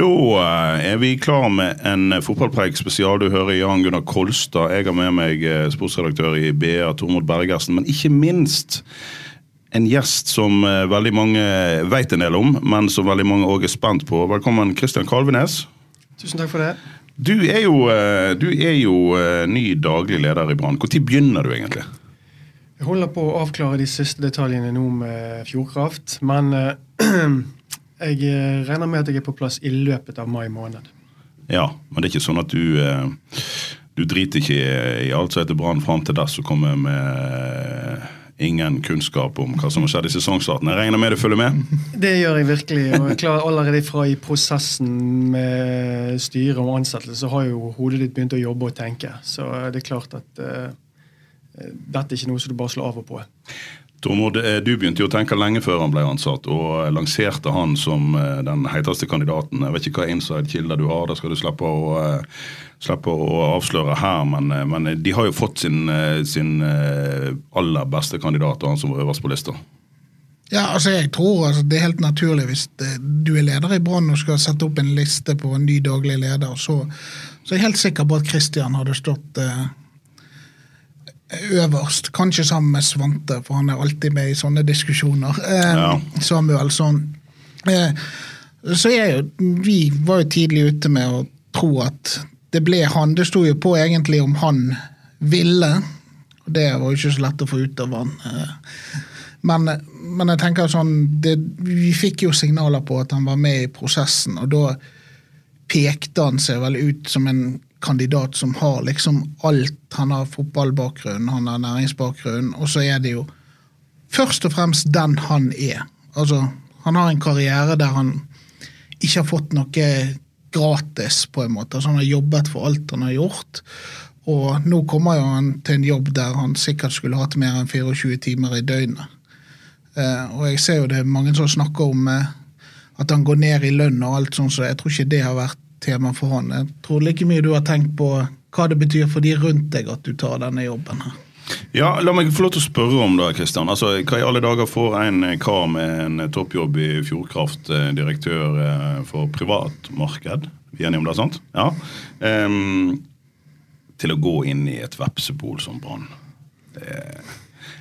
Da eh, er vi klar med en fotballpreik spesial. Du hører Jan Gunnar Kolstad. Jeg har med meg eh, sportsredaktør i BA, Tormod Bergersen. Men ikke minst en gjest som eh, veldig mange vet en del om, men som veldig mange òg er spent på. Velkommen, Kristian Kalvenes. Tusen takk for det. Du er jo, eh, du er jo eh, ny daglig leder i Brann. Når begynner du egentlig? Jeg holder på å avklare de siste detaljene nå med Fjordkraft, men eh, jeg eh, regner med at jeg er på plass i løpet av mai måned. Ja, men det er ikke sånn at du eh, Du driter ikke i, alt som heter Brann fram til dess og kommer med eh, ingen kunnskap om hva som har skjedd i sesongstarten. Jeg regner med du følger med? Det gjør jeg virkelig. og jeg klarer Allerede fra i prosessen med styre og ansettelse så har jo hodet ditt begynt å jobbe og tenke. Så det er klart at uh, dette er ikke noe som du bare slår av og på. Tormod, eh, du begynte jo å tenke lenge før han ble ansatt, og lanserte han som eh, den heiteste kandidaten. Jeg vet ikke hva inside-kilder du har, det skal du slippe å, eh, slippe å avsløre her. Men, eh, men de har jo fått sin, eh, sin eh, aller beste kandidat, og han som var øverst på lista. Ja, altså jeg tror altså, det er helt naturlig hvis du er leder i Brann og skal sette opp en liste på en ny daglig leder, så, så er jeg helt sikker på at Christian hadde stått eh, øverst. Kanskje sammen med Svante, for han er alltid med i sånne diskusjoner. Eh, Ja. Samuelsson. Eh, så er jo, vi var jo tidlig ute med å tro at det ble han. Det sto jo på egentlig om han ville, og det var jo ikke så lett å få ut av han. Eh, men, men jeg tenker sånn, det, vi fikk jo signaler på at han var med i prosessen, og da pekte han seg vel ut som en kandidat som har liksom alt. Han har fotballbakgrunn, han har næringsbakgrunn, og så er det jo først og fremst den han er. Altså, han har en karriere der han ikke har fått noe gratis, på en måte. Altså, han har jobbet for alt han har gjort. Og nå kommer jo han til en jobb der han sikkert skulle hatt mer enn 24 timer i døgnet. Eh, og jeg ser jo det er mange som snakker om eh, at han går ned i lønn og alt sånt, så jeg tror ikke det har vært tema for han. Jeg tror like mye du har tenkt på hva det betyr for de rundt deg at du tar denne jobben her. Ja, La meg få lov til å spørre om det, Kristian. Altså, hva i alle dager får en kar med en toppjobb i Fjordkraft, eh, direktør eh, for privatmarked, vi er enige om det, sant? Ja. Um, til å gå inn i et vepsebol som Brann. Eh,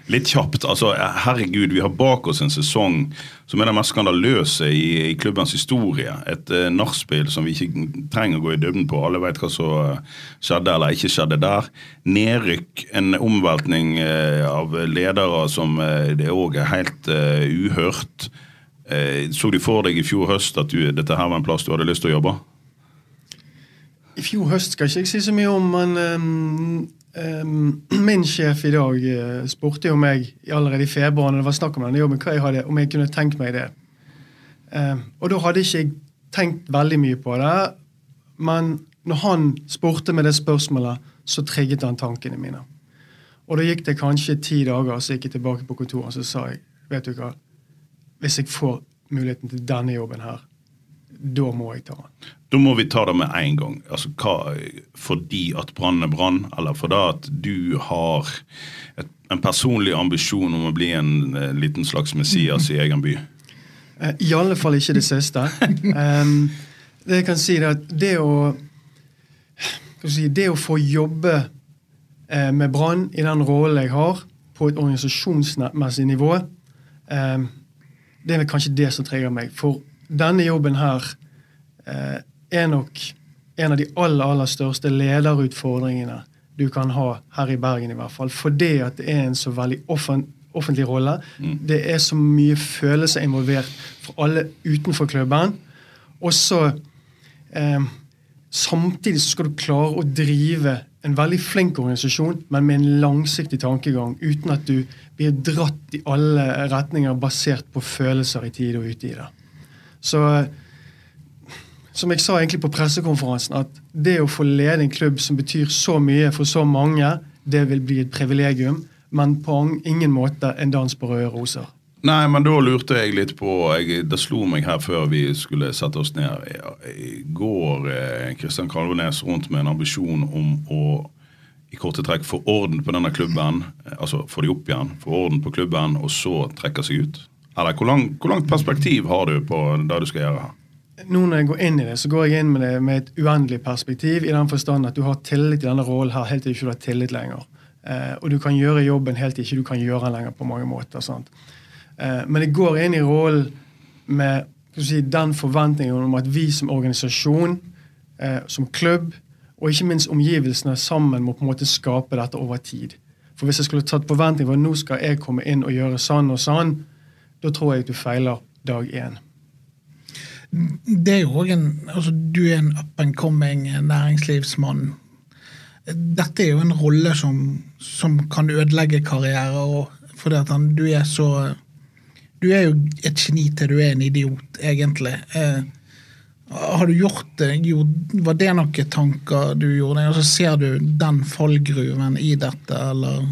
Litt kjapt. altså, Herregud, vi har bak oss en sesong som er den mest skandaløse i, i klubbens historie. Et uh, nachspiel som vi ikke trenger å gå i dybden på. Alle vet hva som eh, skjedde eller ikke skjedde der. Nedrykk, en omveltning uh, av ledere som uh, det òg er helt uhørt. Så du for deg i fjor høst at du, dette her var en plass du hadde lyst til å jobbe? I fjor høst skal ikke jeg si så mye om, men ehm, min sjef i dag eh, spurte jo meg allerede i februar når det var snakk om denne jobben, hva jeg hadde, om jeg kunne tenkt meg det. Ehm, og da hadde ikke jeg tenkt veldig mye på det, men når han spurte med det spørsmålet, så trigget han tankene mine. Og da gikk det kanskje ti dager, så gikk jeg tilbake på kontoret og så sa jeg, vet du hva, hvis jeg får muligheten til denne jobben her, da må jeg ta den. Da må vi ta det med en gang. Altså, hva, fordi at Brann er Brann, eller fordi at du har et, en personlig ambisjon om å bli en en liten slags Messias i egen by? Eh, I alle fall ikke det siste. um, det jeg kan si er at det å si, Det å få jobbe eh, med Brann i den rollen jeg har, på et organisasjonsmessig nivå, um, det er kanskje det som trigger meg. For denne jobben her eh, er nok en av de aller, aller største lederutfordringene du kan ha her i Bergen, i hvert fall. Fordi at det er en så veldig offent, offentlig rolle. Det er så mye følelser involvert for alle utenfor klubben. Og så eh, Samtidig skal du klare å drive en veldig flink organisasjon, men med en langsiktig tankegang, uten at du blir dratt i alle retninger basert på følelser i tide og utide. Så som jeg sa egentlig på pressekonferansen, at det å få lede en klubb som betyr så mye for så mange, det vil bli et privilegium, men på ingen måte en dans på røde roser. Nei, men da lurte jeg litt på jeg, Det slo meg her før vi skulle sette oss ned. Går Kristian eh, Kalvenes rundt med en ambisjon om å i korte trekk få orden på denne klubben, eh, altså få de opp igjen, få orden på klubben, og så trekke seg ut? Eller hvor, lang, hvor langt perspektiv har du på det du skal gjøre her? Nå når jeg går inn i det, så går jeg inn med det med et uendelig perspektiv, i den forstand at du har tillit i denne rollen her helt til du ikke har tillit lenger. Eh, og du kan gjøre jobben helt til ikke du kan gjøre den lenger på mange måter. Eh, men jeg går inn i rollen med si, den forventningen om at vi som organisasjon, eh, som klubb, og ikke minst omgivelsene sammen må på en måte skape dette over tid. For Hvis jeg skulle tatt forventning for at nå skal jeg komme inn og gjøre sånn og sånn, da tror jeg at du feiler dag én. Det er jo òg en, altså Du er en up and coming næringslivsmann. Dette er jo en rolle som, som kan ødelegge karrierer. Fordi at han, du er så du er jo et geni til du er en idiot, egentlig. Eh, har du gjort det? Jo, var det noen tanker du gjorde? Altså, ser du den fallgruven i dette, eller?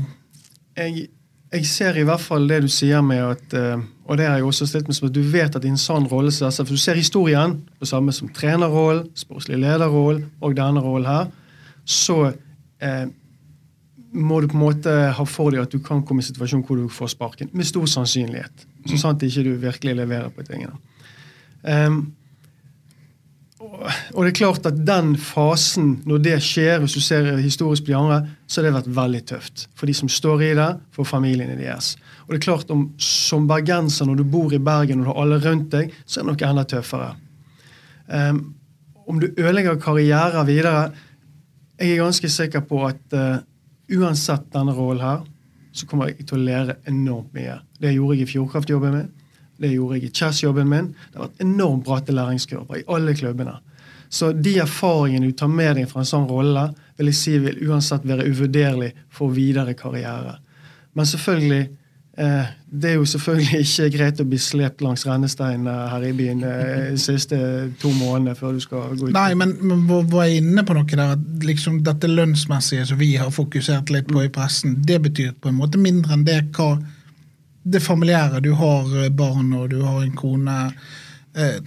Jeg, jeg, ser i hvert fall det du sier med at eh, Og det har jeg også stilt meg som at du vet at i en sånn rolle som disse, For du ser historien, på samme som trenerrollen, sportslig lederrollen og denne rollen her, så eh, må du på en måte ha for deg at du kan komme i en situasjon hvor du får sparken. Med stor sannsynlighet. Så mm. sant ikke du virkelig leverer på tingene. Um, og det er klart at den fasen, når det skjer, hvis du ser historisk på de andre, så har det vært veldig tøft. For de som står i det, for familiene deres. Og det er klart om Som bergenser, når du bor i Bergen og du har alle rundt deg, så er det noe enda tøffere. Um, om du ødelegger karrierer videre Jeg er ganske sikker på at uh, uansett denne rollen her, så kommer jeg til å lære enormt mye. Det gjorde jeg i Fjordkraftjobben min. Det gjorde jeg i Chess-jobben min. Det har vært enormt bratte læringskurver i alle klubbene. Så de erfaringene du tar med deg fra en sånn rolle, vil jeg si vil uansett være uvurderlig for videre karriere. Men selvfølgelig det er jo selvfølgelig ikke greit å bli slept langs rennestein eh, her i byen eh, de siste to månedene før du skal gå ut. Nei, men, men var jeg inne på noe der at liksom dette lønnsmessige som vi har fokusert litt på i pressen, det betyr på en måte mindre enn det hva det familiære. Du har barn og du har en kone. Eh,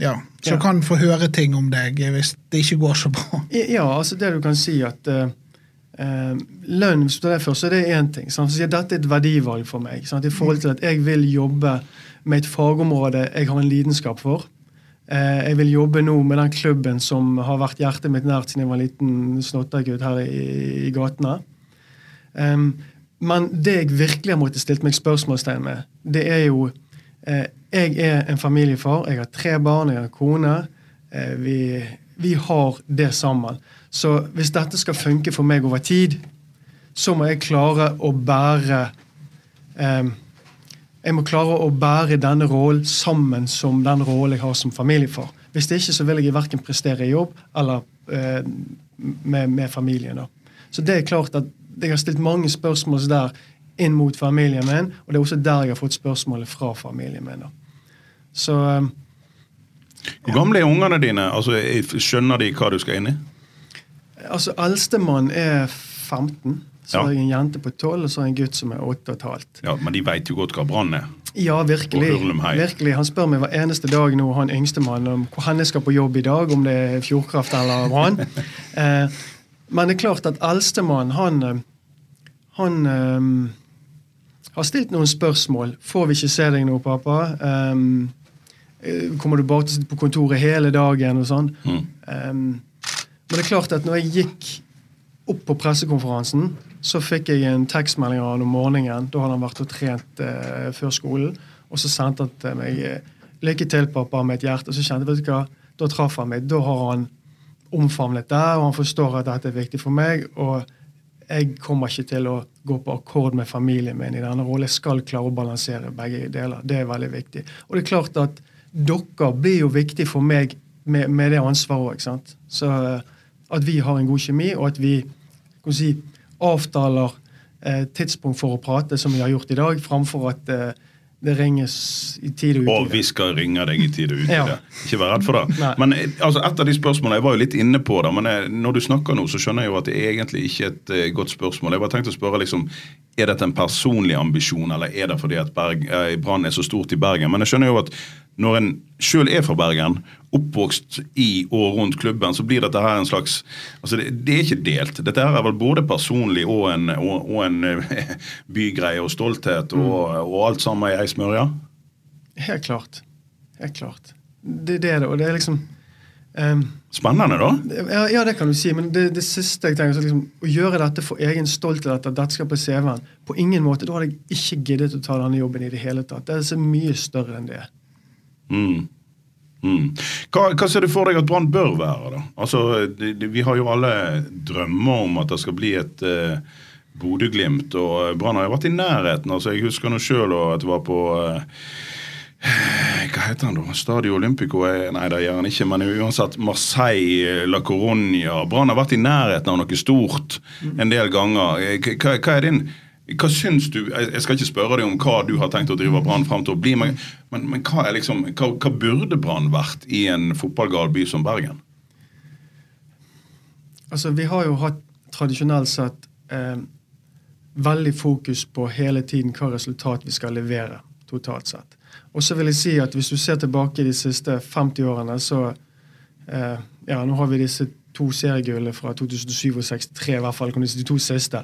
ja, som ja. kan få høre ting om deg hvis det ikke går så bra. Ja, altså det du kan si at Eh, lønn hvis du tar det først, så er det én ting. Sant? Så dette er et verdivalg for meg. Sant? I forhold til at jeg vil jobbe med et fagområde jeg har en lidenskap for. Eh, jeg vil jobbe nå med den klubben som har vært hjertet mitt nært siden jeg var en liten snottergutt her i, i gatene. Um, men det jeg virkelig har måttet stilt meg spørsmålstegn med, det er jo eh, Jeg er en familiefar. Jeg har tre barn, jeg har en kone. Eh, vi, vi har det sammen. Så hvis dette skal funke for meg over tid, så må jeg klare å bære eh, Jeg må klare å bære denne rollen sammen som den rollen jeg har som familiefar. Hvis det ikke, så vil jeg verken prestere i jobb eller eh, med, med, familien. Da. Så det er klart at jeg har stilt mange spørsmål der inn mot familien min, og det er også der jeg har fått spørsmålet fra familien min. Da. Så eh, Hvor gamle er ungene dine? Altså, Skjønner de hva du skal inn i? Altså, Eldstemann er 15. Så ja. har jeg en jente på 12, og så har jeg en gutt som er 8,5. Ja, Men de veit jo godt hva Brann er? Ja, virkelig. virkelig. Han spør meg hver eneste dag nå, han yngstemann, om hvor han skal på jobb i dag, om det er Fjordkraft eller Brann. eh, men det er klart at eldstemann, han, han um, har stilt noen spørsmål. 'Får vi ikke se deg nå, pappa?' Um, kommer du bare til å sitte på kontoret hele dagen? og sånn. Mm. Um, men det er klart at når jeg gikk opp på pressekonferansen, så fikk jeg en tekstmelding av han om morgenen. Da hadde han vært og trent eh, før skolen. Og så sendte han til meg eh, 'Lykke til, pappa', med et hjerte. Og så kjente jeg, vet du hva, da traff han meg. Da har han omfavnet det, og han forstår at dette er viktig for meg. og jeg kommer ikke til å gå på akkord med familien min i denne rollen. Jeg skal klare å balansere begge deler. Det er veldig viktig. Og det er klart at dere blir jo viktig for meg med, med det ansvaret òg. Så eh, at vi har en god kjemi, og at vi si, avtaler eh, tidspunkt for å prate, som vi har gjort i dag, framfor at eh, det ringes i tide og Og vi skal ringe deg i tide og utide. Ja. Ikke vær redd for det. Nei. Men eh, altså, Et av de spørsmålene jeg var jo litt inne på det, men jeg, når du snakker nå, så skjønner jeg jo at det er egentlig ikke et eh, godt spørsmål. Jeg bare tenkte å spørre liksom, Er dette en personlig ambisjon, eller er det fordi at eh, Brann er så stort i Bergen? Men jeg skjønner jo at når en sjøl er fra Bergen, oppvokst i og rundt klubben, så blir dette her en slags altså Det, det er ikke delt. Dette her er vel både personlig og en, og, og en eh, bygreie og stolthet og, og alt sammen i ei smørje? Helt klart. Helt klart. Det, det er det, og det er liksom um, Spennende, da. ja, ja, det kan du si, men det, det siste jeg tenker, så liksom, å gjøre dette for egen stolthet, at dette skal på CV-en På ingen måte. Da hadde jeg ikke giddet å ta denne jobben i det hele tatt. Det er så mye større enn det. Mm. Mm. Hva, hva ser du for deg at Brann bør være? da? Altså, de, de, Vi har jo alle drømmer om at det skal bli et uh, Bodø-Glimt. Og Brann har jo vært i nærheten. altså Jeg husker nå sjøl at det var på eh, hva heter han da? Stadio Olympico? er- Nei, det gjør han ikke. Men uansett, Marseille, La Coronia Brann har vært i nærheten av noe stort en del ganger. Eh, Hva, hva er din hva syns du, Jeg skal ikke spørre deg om hva du har tenkt å drive Brann fram til å bli, men, men, men hva, liksom, hva, hva burde Brann vært i en fotballgal by som Bergen? Altså, Vi har jo hatt tradisjonelt sett eh, veldig fokus på hele tiden hva resultat vi skal levere totalt sett. Og så vil jeg si at hvis du ser tilbake de siste 50 årene, så eh, Ja, nå har vi disse to seriegullene fra 2007 og 63, i hvert fall. De to siste.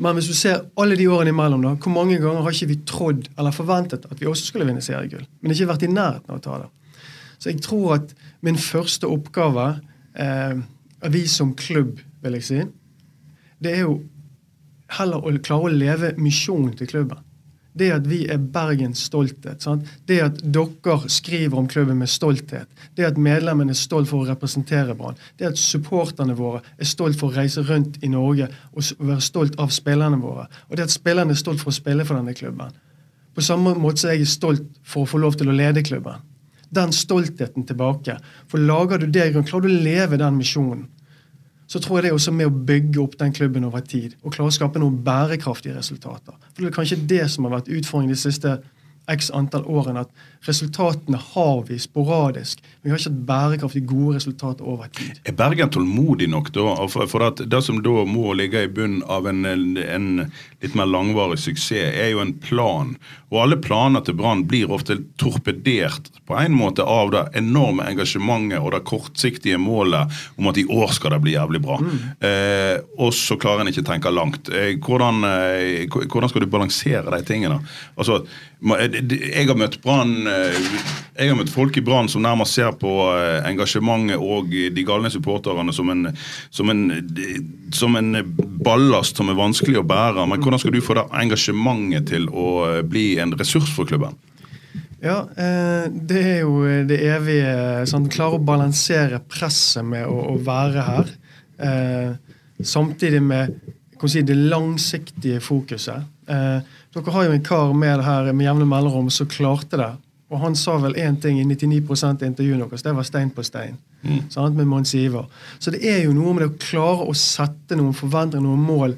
Men hvis du ser alle de årene imellom, da, hvor mange ganger har ikke vi trodd eller forventet at vi også skulle vinne seriegull, men ikke vært i nærheten av å ta det? Så jeg tror at min første oppgave, eh, vi som klubb, vil jeg si, det er jo heller å klare å leve misjonen til klubben. Det at vi er Bergens stolthet. Sant? Det at dere skriver om klubben med stolthet. Det at medlemmene er stolt for å representere Brann. Det at supporterne våre er stolt for å reise rundt i Norge og være stolt av spillerne våre. Og det at spillerne er stolt for å spille for denne klubben. På samme måte som jeg er stolt for å få lov til å lede klubben. Den stoltheten tilbake. For lager du det grunn, klarer du å leve den misjonen, så tror jeg det er også med å bygge opp den klubben over tid. Og klare å skape noen bærekraftige resultater. For Det er kanskje det som har vært utfordringen de siste x antall årene. At resultatene har vi sporadisk. Vi har ikke hatt bærekraftig gode resultater over tid. Er Bergen tålmodig nok da? For, at Det som da må ligge i bunnen av en, en litt mer langvarig suksess, er jo en plan. Og alle planer til Brann blir ofte torpedert på en måte av det enorme engasjementet og det kortsiktige målet om at i år skal det bli jævlig bra. Eh, og så klarer en ikke tenke langt. Eh, hvordan, eh, hvordan skal du balansere de tingene? Altså, eh, jeg har møtt Brann eh, jeg har møtt folk i Brann som nærmest ser på eh, engasjementet og de galne supporterne som en, som, en, som en ballast som er vanskelig å bære. Men hvordan skal du få det engasjementet til å bli en ressurs for klubben? Ja, det er jo det evige sånn, Klare å balansere presset med å, å være her. Samtidig med si, det langsiktige fokuset. Dere har jo en kar med det her med jevne mellomrom som klarte det. Og han sa vel én ting i 99 av intervjuene deres, det var stein på stein. Sant, med Mons Iver. Så det er jo noe med det å klare å sette noen forventninger, noen mål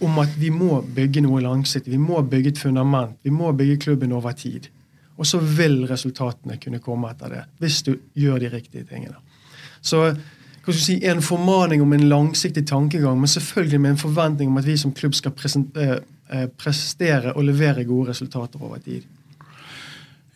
om at vi må bygge noe langsiktig. Vi må bygge et fundament. Vi må bygge klubben over tid. Og så vil resultatene kunne komme etter det, hvis du gjør de riktige tingene. Så hva skal si, en formaning om en langsiktig tankegang, men selvfølgelig med en forventning om at vi som klubb skal presen- eh, prestere og levere gode resultater over tid.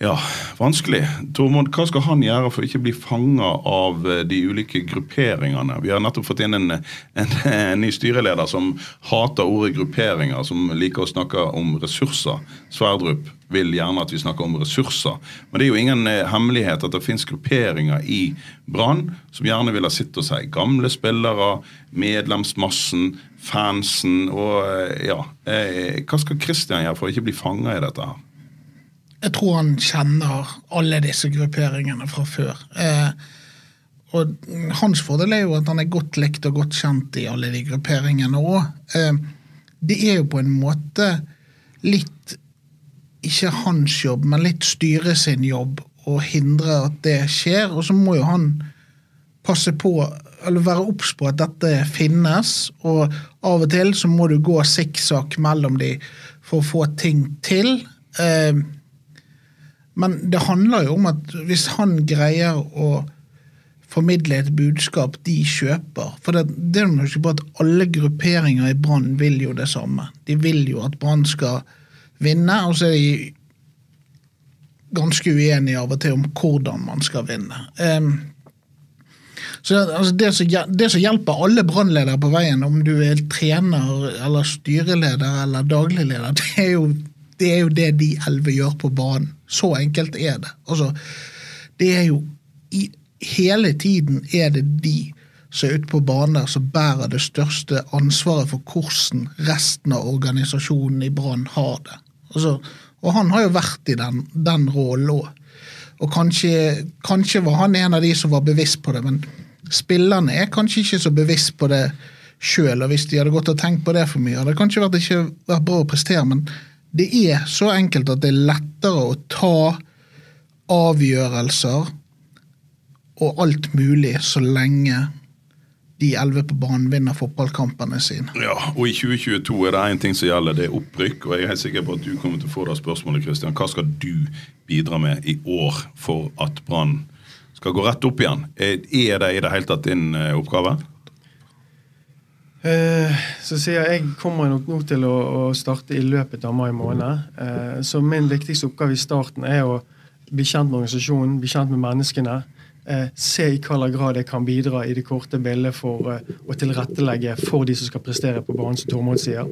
Ja, vanskelig. Tormod, hva skal han gjøre for å ikke bli fanga av eh, de ulike grupperingene? Vi har nettopp fått inn en, en, en ny styreleder som hater ordet grupperinger, som liker å snakke om ressurser. Sverdrup vil gjerne at vi snakker om ressurser. Men det er jo ingen eh, hemmelighet at det finnes grupperinger i Brann som gjerne vil ha sitt og si. Gamle spillere, medlemsmassen, fansen og eh, ja. Hva skal Christian gjøre for å ikke bli fanga i dette her? Jeg tror han kjenner alle disse grupperingene fra før. Eh, og hans fordel er jo at han er godt likt og godt kjent i alle de grupperingene òg. Eh, det er jo på en måte litt ikke hans jobb, men litt styret sin jobb å hindre at det skjer. Og så må jo han passe på, eller være obs på at dette finnes. Og av og til så må du gå sikksakk mellom de for å få ting til. Eh, Men det handler jo om at hvis han greier å formidle et budskap de kjøper For det, det jo ikke bare at alle grupperinger i Brann vil jo det samme. De vil jo at Brann skal vinne, og så er de ganske uenige av og til om hvordan man skal vinne. Um, så altså, det, som, det, som, hjelper alle brannledere på veien, om du er trener eller styreleder eller daglig leder, det er jo det, er jo det de elleve gjør på banen. Så enkelt er det. Altså, det er jo i, Hele tiden er det de som er ute på banen der som bærer det største ansvaret for hvordan resten av organisasjonen i Brann har det. Altså, og han har jo vært i den, den rollen òg. Og kanskje, kanskje, var han en av de som var bevisst på det, men spillerne er kanskje ikke så bevisst på det sjøl. Hvis de hadde gått og tenkt på det for mye, hadde det kanskje vært ikke vært bra å prestere. Men det er så enkelt at det er lettere å ta avgjørelser og alt mulig så lenge de elleve på banen vinner fotballkampene sine. Ja, og i 2022 er det én ting som gjelder, det er opprykk. Og jeg er helt sikker på at du kommer til å få det spørsmålet, Kristian. Hva skal du bidra med i år for at Brann skal gå rett opp igjen? Er det i det hele tatt din eh, oppgave? Eh, så sier jeg jeg kommer nok nå til å, å starte i løpet av mai måned. Eh, så min viktigste oppgave i starten er å bli kjent med organisasjonen, bli kjent med menneskene eh, se i hvilken grad jeg kan bidra i det korte bildet for å tilrettelegge for de som skal prestere på banen, som Tormod sier.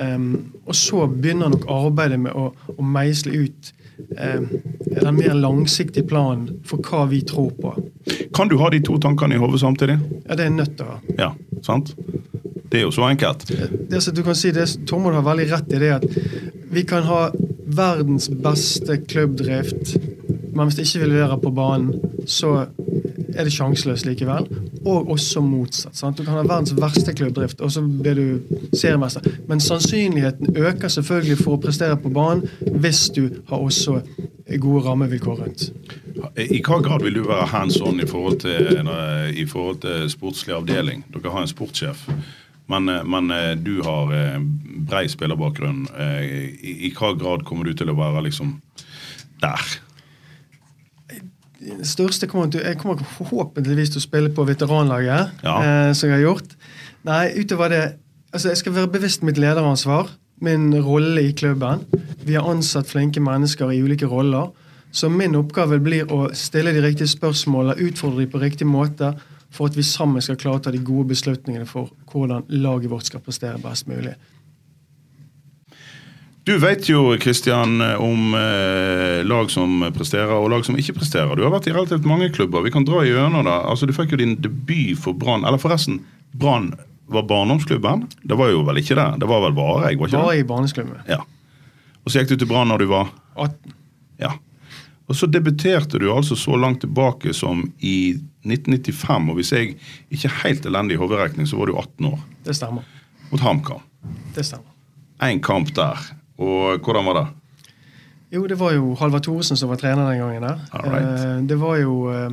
Um, og så begynner nok arbeidet med å, å meisle ut um, en mer langsiktig plan for hva vi tror på. Kan du ha de to tankene i hodet samtidig? Ja, det er nødt til å ha. Ja, sant? Det er jo så enkelt. Det, det, du kan si, det, Tormod har veldig rett i det at vi kan ha verdens beste klubbdrift men hvis det ikke vil være på banen, så er det sjanseløst likevel. Og også motsatt. Sant? Du kan ha verdens verste klubbdrift, og så blir du seriemester. Men sannsynligheten øker selvfølgelig for å prestere på banen hvis du har også gode rammevilkår rundt. I hva grad vil du være hands on i forhold til, i forhold til sportslig avdeling? Dere har en sportssjef. Men, men, du har brei spillerbakgrunn. I, I hva grad kommer du til å være liksom der? Største kommer til, Jeg kommer forhåpentligvis til å spille på veteranlaget, ja. eh, som jeg har gjort. Nei, utover det altså Jeg skal være bevisst mitt lederansvar, min rolle i klubben. Vi har ansatt flinke mennesker i ulike roller. Så min oppgave blir å stille de riktige spørsmålene, utfordre dem på riktig måte, for at vi sammen skal klare å ta de gode beslutningene for hvordan laget vårt skal prestere best mulig. Du vet jo Kristian, om eh, lag som presterer og lag som ikke presterer. Du har vært i relativt mange klubber. Vi kan dra gjennom det. Altså, du fikk jo din debut for Brann. Eller forresten, Brann var barndomsklubben. Det var jo vel ikke det? Det var vel Vare. var ikke det? i barndomsklubben. Ja. Og så gikk du til Brann når du var 18. Ja. Og så debuterte du altså så langt tilbake som i 1995. Og hvis jeg ikke er helt elendig i hoderegning, så var du 18 år. Det stemmer. Mot HamKam. Det stemmer. Én kamp der. Og hvordan var det? Jo, det var jo Halvard Thoresen som var trener den gangen. der. Right. Eh, det var jo eh,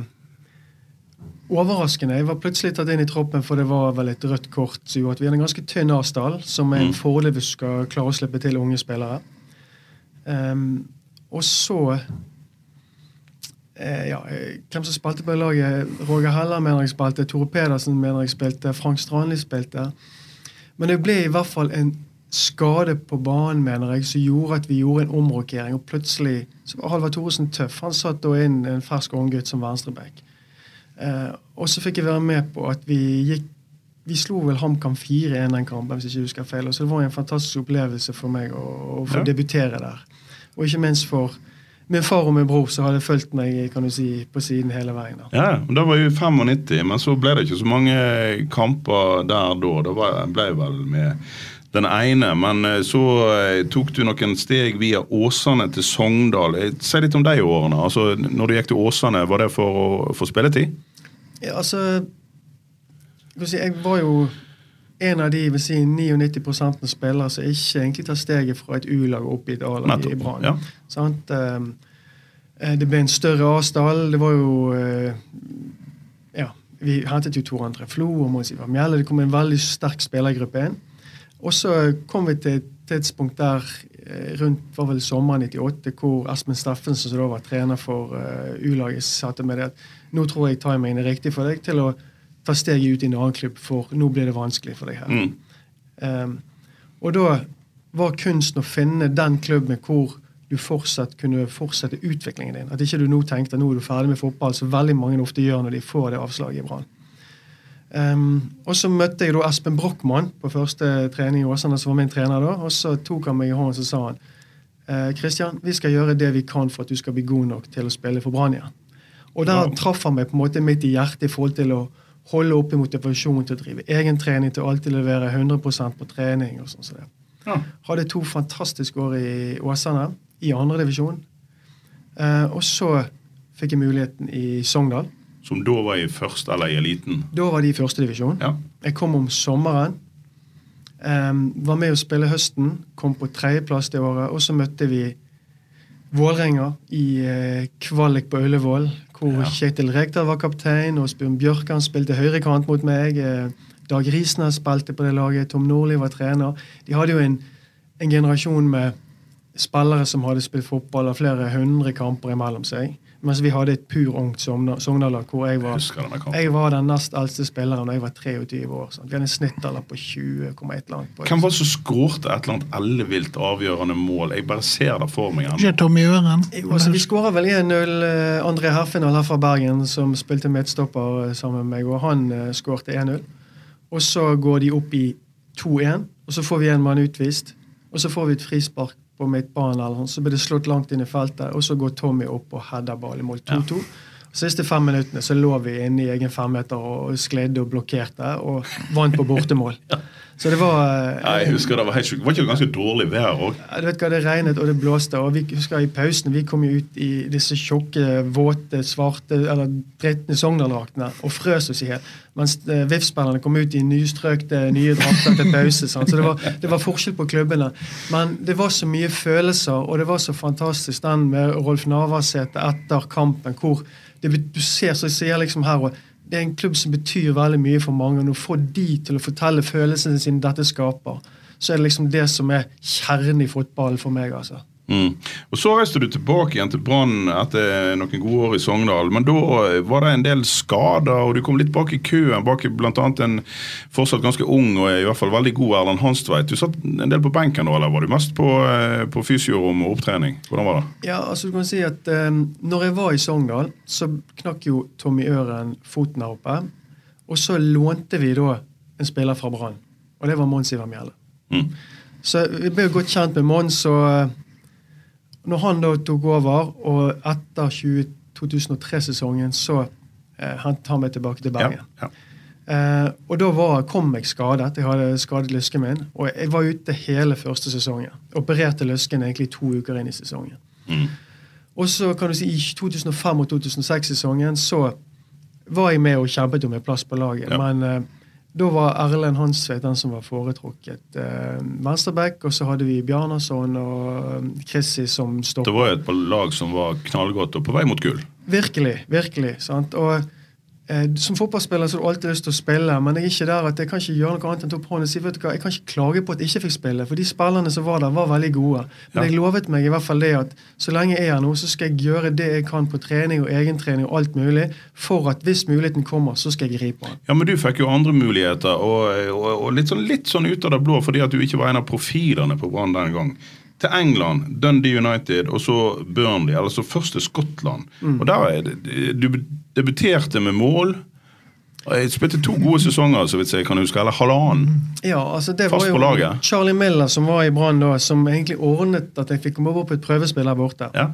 overraskende. Jeg var plutselig tatt inn i troppen, for det var vel et rødt kort som gjorde at vi hadde en ganske tynn avstand, som er en mm. fordel hvis du skal klare å slippe til unge spillere. Um, og så eh, ja, Hvem som spilte på laget? Roger Heller mener jeg spilte, Tore Pedersen mener jeg spilte, Frank Strandli spilte. Men det ble i hvert fall en skade på banen, mener jeg, som gjorde at vi gjorde en omrokering. Og plutselig så var Halvard Thoresen tøff. Han satt da inn en fersk unggutt som venstreback. Eh, og så fikk jeg være med på at vi gikk Vi slo vel HamKam 4-1 den kampen, hvis jeg ikke husker feil. Og så det var en fantastisk opplevelse for meg å, å få ja. debutere der. Og ikke minst for min far og min bror som hadde fulgt meg kan du si, på siden hele veien. Da. Ja, Da var jo 95, men så ble det ikke så mange kamper der da. Da ble vel med den ene. Men eh, så eh, tok du noen steg via Åsane til Sogndal. Eh, si litt om de årene. Altså, når du gikk til Åsane, var det for å få spilletid? Ja, altså Jeg var jo en av de vil si 99 spillere som ikke egentlig tar steget fra et U-lag opp i et A-lag i Brann. Ja. Ehm, det ble en større avstand. Det var jo Ja, vi hentet jo Tor André Flo og Mons Ivar Mjelle. Det kom en veldig sterk spillergruppe inn. Og så kom vi til et tidspunkt der eh, rundt var vel sommeren 98, hvor Espen Steffensen, som da var trener for uh, U-laget, sa til meg at nå tror jeg timingen er riktig for deg til å ta steget ut i en annen klubb, for nå blir det vanskelig for deg her. Mm. Um, og da var kunsten å finne den klubben hvor du fortsatt kunne fortsette utviklingen din. At ikke du nå tenkte at nå er du ferdig med fotball, som veldig mange ofte gjør når de får det avslaget i Brann. Um, og så møtte jeg da Espen Brochmann på første trening i Åsane, som var min trener da. Og så tok han meg i hånden og sa han Kristian, vi skal gjøre det vi kan for at du skal bli god nok til å spille for Brann igjen. Og der Ja. traff han meg på en måte midt i hjertet i forhold til å holde oppe motivasjonen til å drive egen trening, til å alltid levere 100% på trening. og sånn som det. Ja. Hadde to fantastiske år i Åsane, i andredivisjon. Uh, og så fikk jeg muligheten i Sogndal. Som da var i første eller i eliten. Da var de i førstedivisjon. Ja. Jeg kom om sommeren. Um, var med å spille høsten. Kom på tredjeplass det året. Og så møtte vi Vålerenga i uh, kvalik på Ullevål, hvor Ja. Kjetil Rekdal var kaptein, og Asbjørn Bjørkan spilte høyrekant mot meg. Uh, Dag Risnes spilte på det laget. Tom Nordli var trener. De hadde jo en, en generasjon med spillere som hadde spilt fotball av flere hundre kamper imellom seg. Mens vi hadde et pur ungt Sogndal-lag hvor jeg var jeg var den nest eldste spilleren da jeg var 23 år. Sant? Vi hadde en snittalder på 20,1 eller annet Hvem var det som skårte et eller annet ellevilt avgjørende mål? Jeg bare ser det for meg. Ikke Tommy Øren? Altså, vi skåra vel 1-0. eh, André Herfinal her fra Bergen, som spilte midtstopper eh, sammen med meg, og han uh, skårte 1-0. Og så går de opp i 2-1, og så får vi en mann utvist. Og så får vi et frispark på midtbanen, eller så blir det slått langt inn i feltet, og så går Tommy opp og header ball i mål 2-2. Siste fem minuttene så lå vi inne i egen femmeter og skledde og blokkerte, og vant på bortemål. Så det var Nei, jeg husker det Var helt sjukt. Var ikke det ganske dårlig vær òg? ja, du vet hva, Det regnet og det blåste. og vi husker I pausen vi kom jo ut i disse tjukke, våte, svarte eller dritne Sogndal-draktene og frøs oss i hjel. Mens eh, VIF-spillerne kom ut i nystrøkte, nye drakter til pause. Sant? Så det var, det var forskjell på klubbene. Men det var så mye følelser, og det var så fantastisk den med Rolf Navarsete etter kampen. hvor det, Du ser så jeg sier liksom her og det er en klubb som betyr veldig mye for mange. og du får de til å fortelle følelsene sine dette skaper, så er det liksom det som er kjernen i fotballen for meg. altså. Mm. Og Så reiste du tilbake igjen til Brann etter noen gode år i Sogndal. Men da var det en del skader, og du kom litt bak i køen. Bak bl.a. en fortsatt ganske ung og i hvert fall veldig god Erlend Hanstveit. Du satt en del på benken da, eller var du mest på, eh, på fysiorom og opptrening? Hvordan var det? Ja, altså du kan si at um, når jeg var i Sogndal, så knakk jo Tommy Øren foten her oppe. Og så lånte vi da en spiller fra Brann, og det var Mons Iver Mjelle. Mm. Så vi ble jo godt kjent med Mons, og eh, når han da tok over, og etter 2003-sesongen, så eh, hentet han meg tilbake til Ja, Bergen. ja. Eh, og da var, kom jeg skadet. Jeg hadde skadet lysken min. Og jeg var ute hele første sesongen. Opererte lysken egentlig to uker inn i sesongen. Mm. Og så kan du si i 2005 og 2006-sesongen så var jeg med og kjempet om en plass på laget. Ja. Men eh, da var Erlend Hansveit den som var foretrukket eh, venstreback. Og så hadde vi Bjarnason og eh, Chrissy som Det var jo et lag som var knallgodt og på vei mot gull. Virkelig. virkelig, sant? Og Som fotballspiller så har du alltid lyst til å spille, men jeg er ikke der at jeg kan ikke gjøre noe annet enn å på hånden og si vet du hva, jeg kan ikke klage på at jeg ikke fikk spille, for de spillerne som var der, var veldig gode. Men Ja. jeg lovet meg i hvert fall det at så lenge jeg er her nå, så skal jeg gjøre det jeg kan på trening og egentrening og alt mulig, for at hvis muligheten kommer, så skal jeg gripe den. Ja, men du fikk jo andre muligheter, og, og, og litt, sånn, litt sånn ut av det blå fordi at du ikke var en av profilene på Brann den gang. Til England, Dundee United og så Burnley, eller så først til Skottland. Og der er det- Du debuterte med mål. Jeg spilte to gode sesonger, så vidt jeg kan huske, eller halvannen. Ja, altså det Fast var på jo laget. Charlie Miller som var i Brann da, som egentlig ordnet at jeg fikk komme over på et prøvespill her borte. Ja.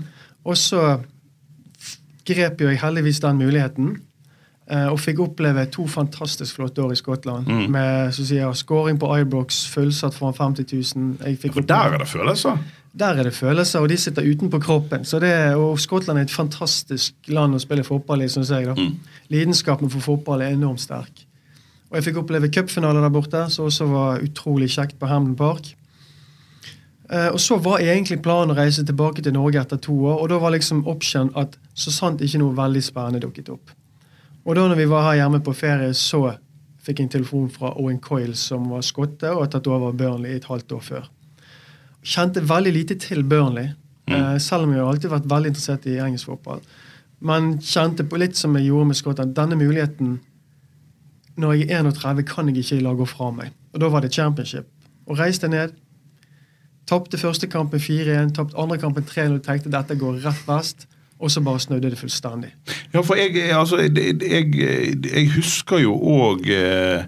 Og så grep jo jeg heldigvis den muligheten. eh, Og fikk oppleve to fantastisk flotte år i Skottland. Mm. Med så å si, ja, scoring på Ibrox, fullsatt foran 50 000. Jeg fikk For der er det følelser. Der er det følelser, og de sitter utenpå kroppen. Så det, og Skottland er et fantastisk land å spille fotball i, syns jeg. da. Mm. Lidenskapen for fotball er enormt sterk. Og jeg fikk oppleve cupfinale der borte, som også var utrolig kjekt på Hamden Park. Eh, og så var egentlig planen å reise tilbake til Norge etter to år, og da var liksom option at så sant ikke noe veldig spennende dukket opp. Og da når vi var her hjemme på ferie, så fikk jeg en telefon fra Owen Coyle, som var skotte og har tatt over Burnley et halvt år før. Kjente veldig lite til Burnley. Eh, selv om jeg har alltid vært veldig interessert i engelsk fotball. Men kjente på litt som jeg gjorde med Skottland, denne muligheten Når jeg er 31, kan jeg ikke la gå fra meg. Og da var det championship. Og reiste ned. Tapte første kampen 4-1, tapte andre kampen 3-0. Tenkte dette går rett vest. Og så bare snudde det fullstendig. Ja, for jeg, altså, jeg, jeg, jeg husker jo òg eh,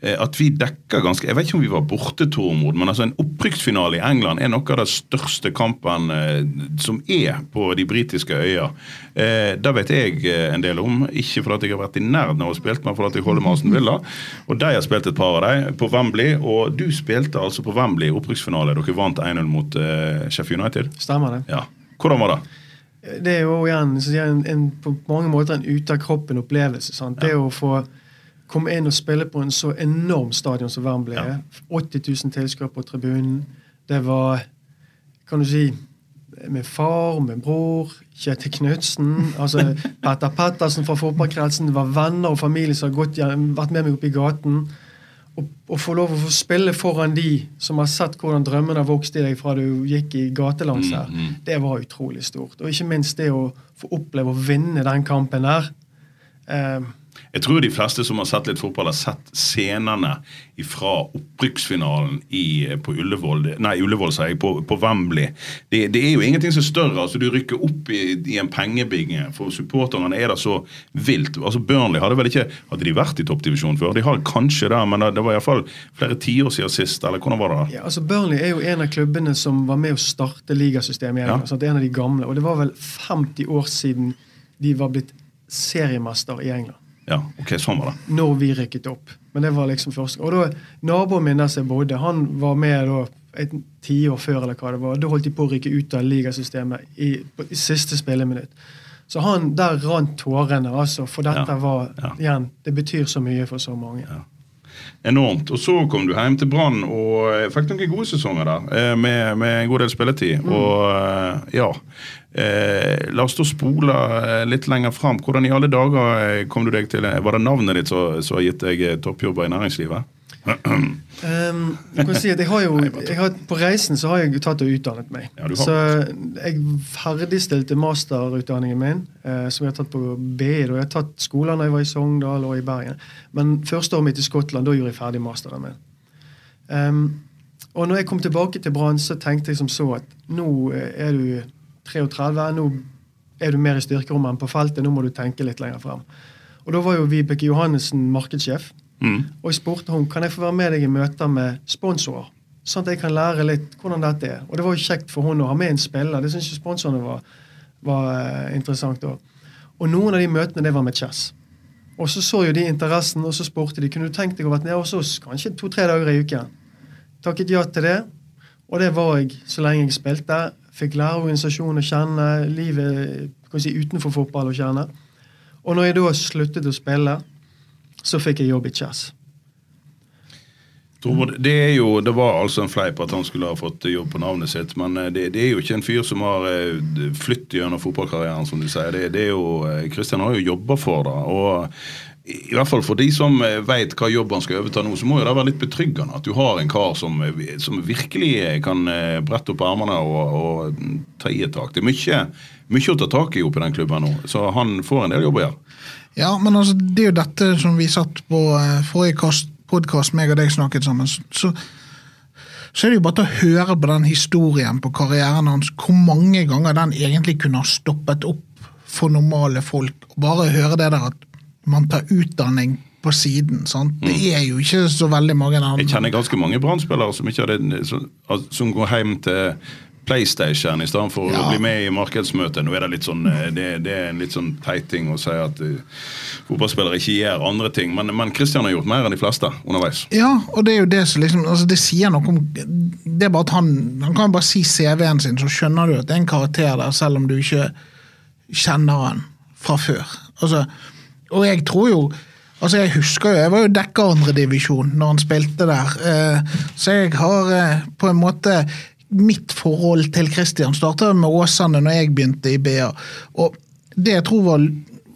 at vi dekker ganske Jeg vet ikke om vi var borte, Tormod, men altså en opprykksfinale i England er noe av den største kampen eh, som er på de britiske øyer. Eh, det vet jeg eh, en del om. Ikke fordi jeg har vært i nærheten av å spille, men fordi jeg holder med Aston Villa. Og de har spilt et par av dem på Wembley. Og du spilte altså på Wembley i opprykksfinale. Dere vant 1-0 mot eh, Sheffield United. Stemmer det? Ja. Hvordan var det? Det er jo igjen så en, en, på mange måter en ute-av-kroppen-opplevelse. sant? Det å få komme inn og spille på en så enorm stadion som Wembley Ja. 80 000 tilskuere på tribunen. Det var kan du si, min far, min bror, Kjetil Knutsen, altså Petter Pettersen fra fotballkretsen. Det var venner og familie som har vært med meg opp i gaten. Å få lov å få spille foran de som har sett hvordan drømmene har vokst i deg fra du gikk i gatelangs her, det var utrolig stort. Og ikke minst det å få oppleve å vinne den kampen der. Eh, Jeg tror de fleste som har sett litt fotball, har sett scenene fra opprykksfinalen i, på Ullevål Nei, Ullevål, sier jeg, på, på Wembley. Det, det er jo ingenting som er større. altså Du rykker opp i, i en pengebinge. For supporterne er det så vilt. altså Burnley hadde vel ikke Hadde de vært i toppdivisjon før? De har kanskje det, men det, det var iallfall flere tiår siden sist. Eller hvordan var det? Ja, altså Burnley er jo en av klubbene som var med å starte ligasystemet i England. det er En av de gamle. Og det var vel 50 år siden de var blitt seriemester i England. Ja, ok, sånn var det. Når vi rykket opp. Men det var liksom første Og da, naboen min der som jeg bodde, han var med da et tiår før, eller hva det var. Da holdt de på å rykke ut av ligasystemet i, på, i siste spilleminutt. Så han, der rant tårene, altså. For dette Ja, var ja. igjen, Det betyr så mye for så mange. Enormt. Og så kom du hjem til Brann og fikk noen gode sesonger der, eh, med, med en god del spilletid. Og eh, ja eh, La oss da spole eh, litt lenger fram. Hvordan i alle dager eh, kom du deg til Var det navnet ditt som har gitt deg eh, toppjobber i næringslivet? Um, jeg kan si at jeg har jo, jeg har, På reisen så har jeg jo tatt og utdannet meg. Ja, så jeg ferdigstilte masterutdanningen min, eh, som jeg har tatt på BI. Da. Jeg har tatt skoler da jeg var i Sogndal og i Bergen. Men første året mitt i Skottland, da gjorde jeg ferdig masteren min. Um, og når jeg kom tilbake til Brann, så tenkte jeg som så at nå eh, er du 33, nå er du mer i styrkerommet enn på feltet, nå må du tenke litt lenger frem. Og da var jo Vibeke Johannessen markedssjef. Og jeg spurte hun kan jeg få være med deg i møter med sponsorer. Sånn at jeg kan lære litt hvordan dette er. Og det var jo kjekt for hun å ha med en spiller. Det syns jo sponsorene var, var eh, interessant òg. Og noen av de møtene det var med Chess. Og så så jo de interessen, og så spurte de kunne du tenkt deg å være nede hos oss kanskje to-tre dager i uken. Takket ja til det. Og det var jeg så lenge jeg spilte. Fikk lære organisasjonen å kjenne, livet si, utenfor fotball å kjenne. Og når jeg da sluttet å spille, så fikk jeg jobb i Chess. Det, er jo, det var altså en fleip at han skulle ha fått jobb på navnet sitt, men eh, det, det er jo ikke en fyr som har eh, flytt gjennom fotballkarrieren, som du sier. Det, det er jo, eh, Kristian har jo jobba for det. og i hvert fall for de som vet hva jobb han skal overta nå, så må jo det være litt betryggende at du har en kar som, eh, som virkelig kan eh, brette opp armene og, og mm, ta i et tak. Det er mye, mye å ta tak i oppe i den klubben nå, så han får en del jobb å gjøre. Ja, men altså, det er jo dette som vi satt på eh, forrige podkast, meg og deg snakket sammen. Så, så, er det jo bare til å høre på den historien på karrieren hans, hvor mange ganger den egentlig kunne ha stoppet opp for normale folk. Bare høre det der at man tar utdanning på siden. sant? Det er jo ikke så veldig mange andre. Jeg kjenner ganske mange brannspillere som, som, som går hjem til PlayStation i stedet for Ja. å bli med i markedsmøtet. Nå er det litt sånn, eh, det, det er en litt sånn teit ting å si at uh, fotballspillere ikke gjør andre ting, men, men Christian har gjort mer enn de fleste underveis. Ja, og det er jo det som liksom altså Det sier noe om Det er bare at han Han kan bare si CV-en sin, så skjønner du at det er en karakter der, selv om du ikke kjenner han fra før. Altså, og jeg tror jo Altså, Jeg husker jo, jeg var jo dekka andredivisjon når han spilte der. Eh, så jeg har eh, på en måte Mitt forhold til Christian starta med Åsane når jeg begynte i BA. Og det jeg tror var,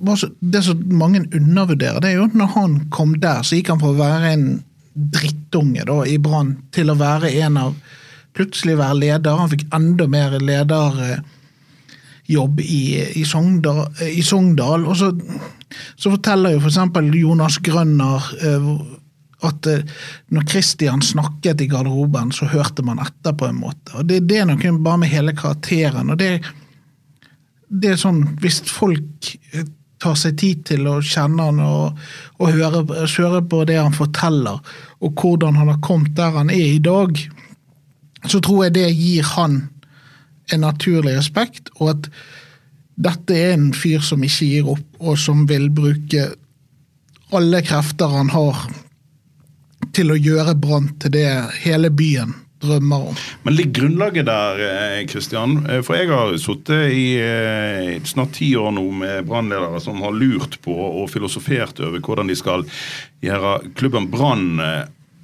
var så, det som mange undervurderer, det er jo at når han kom der, så gikk han fra å være en drittunge da, i Brann til å være en av plutselig være leder. Han fikk enda mer lederjobb i, i, Sogndal, i Sogndal. Og så, så forteller jo f.eks. For Jonas Grønner eh, at eh, når Christian snakket i garderoben, så hørte man etter på en måte. Og Det, det er noe bare med hele karakteren. og det, det er sånn, Hvis folk eh, tar seg tid til å kjenne han og, og høre, høre på det han forteller, og hvordan han har kommet der han er i dag, så tror jeg det gir han en naturlig respekt, og at dette er en fyr som ikke gir opp, og som vil bruke alle krefter han har til å gjøre Brann til det hele byen drømmer om. Men ligger grunnlaget der, Kristian? Eh, For jeg har sittet i eh, snart ti år nå med brannledere som har lurt på og filosofert over hvordan de skal gjøre klubben Brann